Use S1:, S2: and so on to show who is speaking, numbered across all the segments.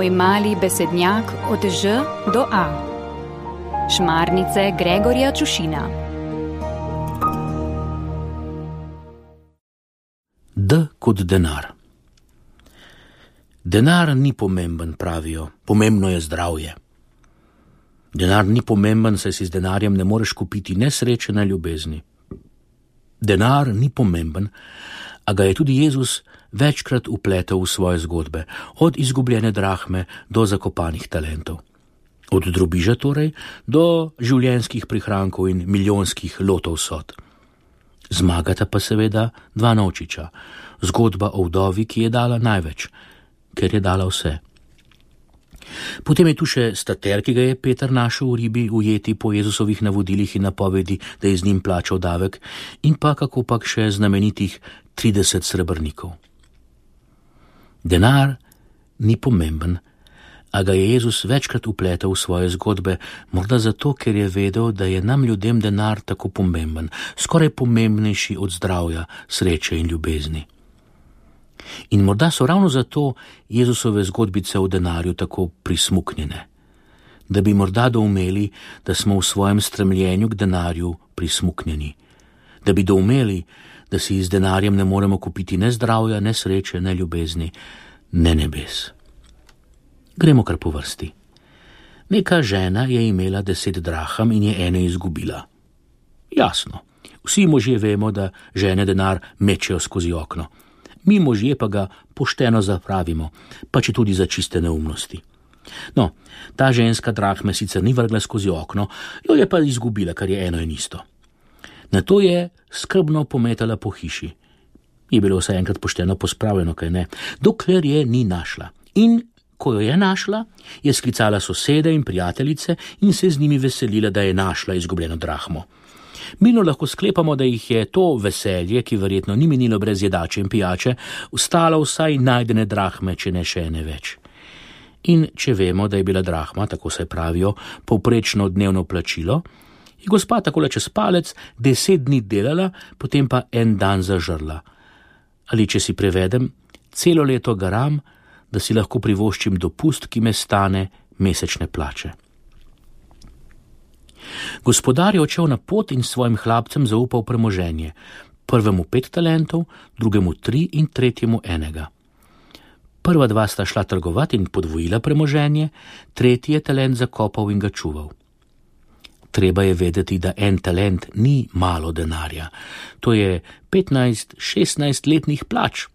S1: Tvoj mali besednjak od Ž do A. Šmarnice Gregorja Čušina.
S2: D kot denar. Denar ni pomemben, pravijo, pomembno je zdravje. Denar ni pomemben, saj si z denarjem ne moreš kupiti ne sreče, ne ljubezni. Denar ni pomemben, a ga je tudi Jezus večkrat upletel v svoje zgodbe, od izgubljene drahme do zakopanih talentov. Od drobiža torej do življenjskih prihrankov in milijonskih lotov sod. Zmagata pa seveda dva nočiča, zgodba o vdovi, ki je dala največ, ker je dala vse. Potem je tu še stater, ki ga je Peter našel v ribi, ujeti po Jezusovih navodilih in napovedi, da je z njim plačal davek, in pa kako pak še znamenitih 30 srebrnikov. Denar ni pomemben, a ga je Jezus večkrat upletel v svoje zgodbe, morda zato, ker je vedel, da je nam ljudem denar tako pomemben, skoraj pomembnejši od zdravja, sreče in ljubezni. In morda so ravno zato Jezusove zgodbice o denarju tako prismuknjene, da bi morda doumeli, da smo v svojem stremljenju k denarju prismuknjeni, da bi doumeli, da si z denarjem ne moremo kupiti ne zdravja, ne sreče, ne ljubezni, ne nebes. Gremo kar po vrsti. Neka žena je imela deset draham in je ene izgubila. Jasno, vsi možje vemo, da žene denar mečejo skozi okno mi možje pa ga pošteno zapravimo, pa če tudi za čiste neumnosti. No, ta ženska drahme sicer ni vrgla skozi okno, jo je pa izgubila, kar je eno in isto. Na to je skrbno pometala po hiši. Je bilo vsaj enkrat pošteno pospravljeno, kaj ne, dokler je ni našla. In ko jo je našla, je sklicala sosede in prijateljice in se z njimi veselila, da je našla izgubljeno drahmo. Mino lahko sklepamo, da jih je to veselje, ki verjetno ni minilo brez jedače in pijače, ustalo vsaj najdene drahme, če ne še ne več. In če vemo, da je bila drahma, tako se pravijo, povprečno dnevno plačilo, je gospa tako čez palec deset dni delala, potem pa en dan zažrla. Ali če si prevedem, celo leto garam, da si lahko privoščim dopust, ki me stane mesečne plače. Gospodar je odšel na pot in svojim hlapcem zaupal premoženje. Prvemu pet talentov, drugemu tri in tretjemu enega. Prva dva sta šla trgovati in podvojila premoženje, tretji je talent zakopal in ga čuval. Treba je vedeti, da en talent ni malo denarja, to je 15-16 letnih plač.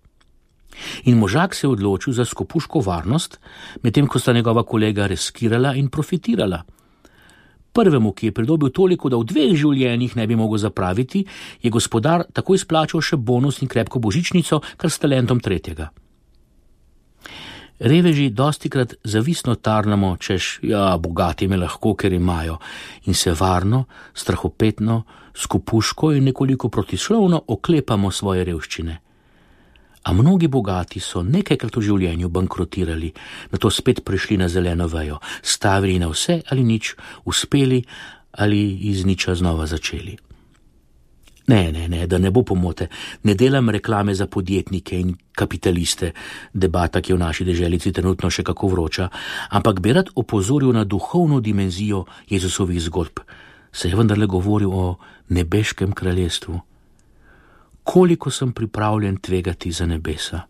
S2: In možak se je odločil za skopuško varnost, medtem ko sta njegova kolega riskirala in profitirala. Prvemu, ki je pridobil toliko, da v dveh življenjih ne bi mogel zapraviti, je gospodar takoj izplačal še bonus in krepko božičnico, kar s talentom tretjega. Reveži dosti krat zavisno tarnamo, češ, ja, bogati me lahko, ker imajo, in se varno, strahopetno, skupuško in nekoliko protislovno oklepamo svoje revščine. A mnogi bogati so nekajkrat v življenju bankrotirali, na to spet prišli na zeleno vejo, stavili na vse ali nič, uspeli ali iz niča znova začeli. Ne, ne, ne, da ne bo pomote, ne delam reklame za podjetnike in kapitaliste, debata, ki je v naši deželici trenutno še kako vroča, ampak bi rad opozoril na duhovno dimenzijo Jezusovih zgodb, se je vendarle govoril o nebeškem kraljestvu. Koliko sem pripravljen tvegati za nebesa.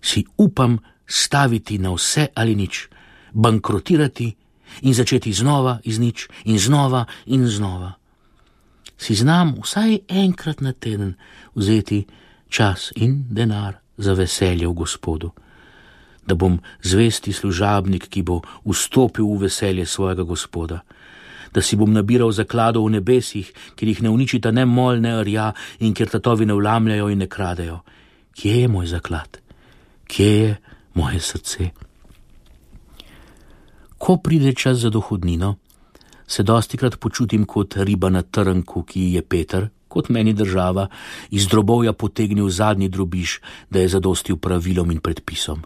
S2: Si upam staviti na vse ali nič, bankrotirati in začeti znova iz nič in znova in znova. Si znam vsaj enkrat na teden vzeti čas in denar za veselje v Gospodu, da bom zvesti služabnik, ki bo vstopil v veselje svojega Gospoda da si bom nabiral zakladov v nebesih, kjer jih ne uničita ne mol, ne rja in kjer tatovi ne vlamljajo in ne kradejo. Kje je moj zaklad? Kje je moje srce? Ko pride čas za dohodnino, se dosti krat počutim kot riba na trnku, ki je Peter, kot meni država, iz drobovja potegnil zadnji drobiš, da je zadostil pravilom in predpisom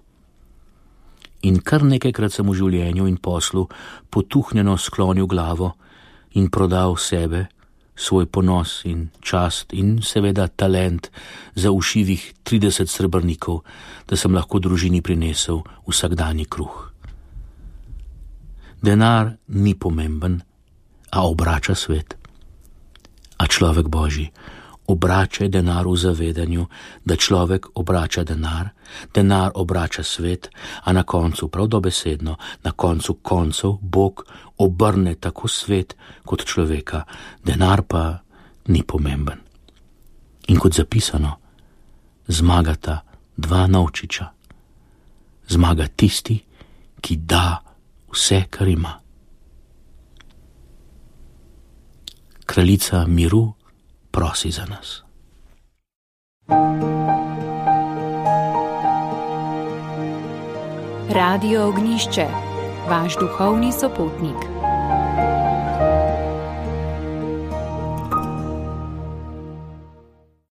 S2: in kar nekajkrat sem v življenju in poslu potuhnjeno sklonil glavo in prodal sebe, svoj ponos in čast in seveda talent za ušivih 30 srebrnikov, da sem lahko družini prinesel vsakdanji kruh. Denar ni pomemben, a obrača svet. A človek božji obrača denar v zavedanju, da človek obrača denar, denar obrača svet, a na koncu, prav dobesedno, na koncu koncev Bog obrne tako svet kot človeka, denar pa ni pomemben. In kot zapisano, zmagata dva novčiča. Zmaga tisti, ki da vse, kar ima. Kraljica miru prosi za nas.
S1: Radio Ognišče, vaš duhovni sopotnik.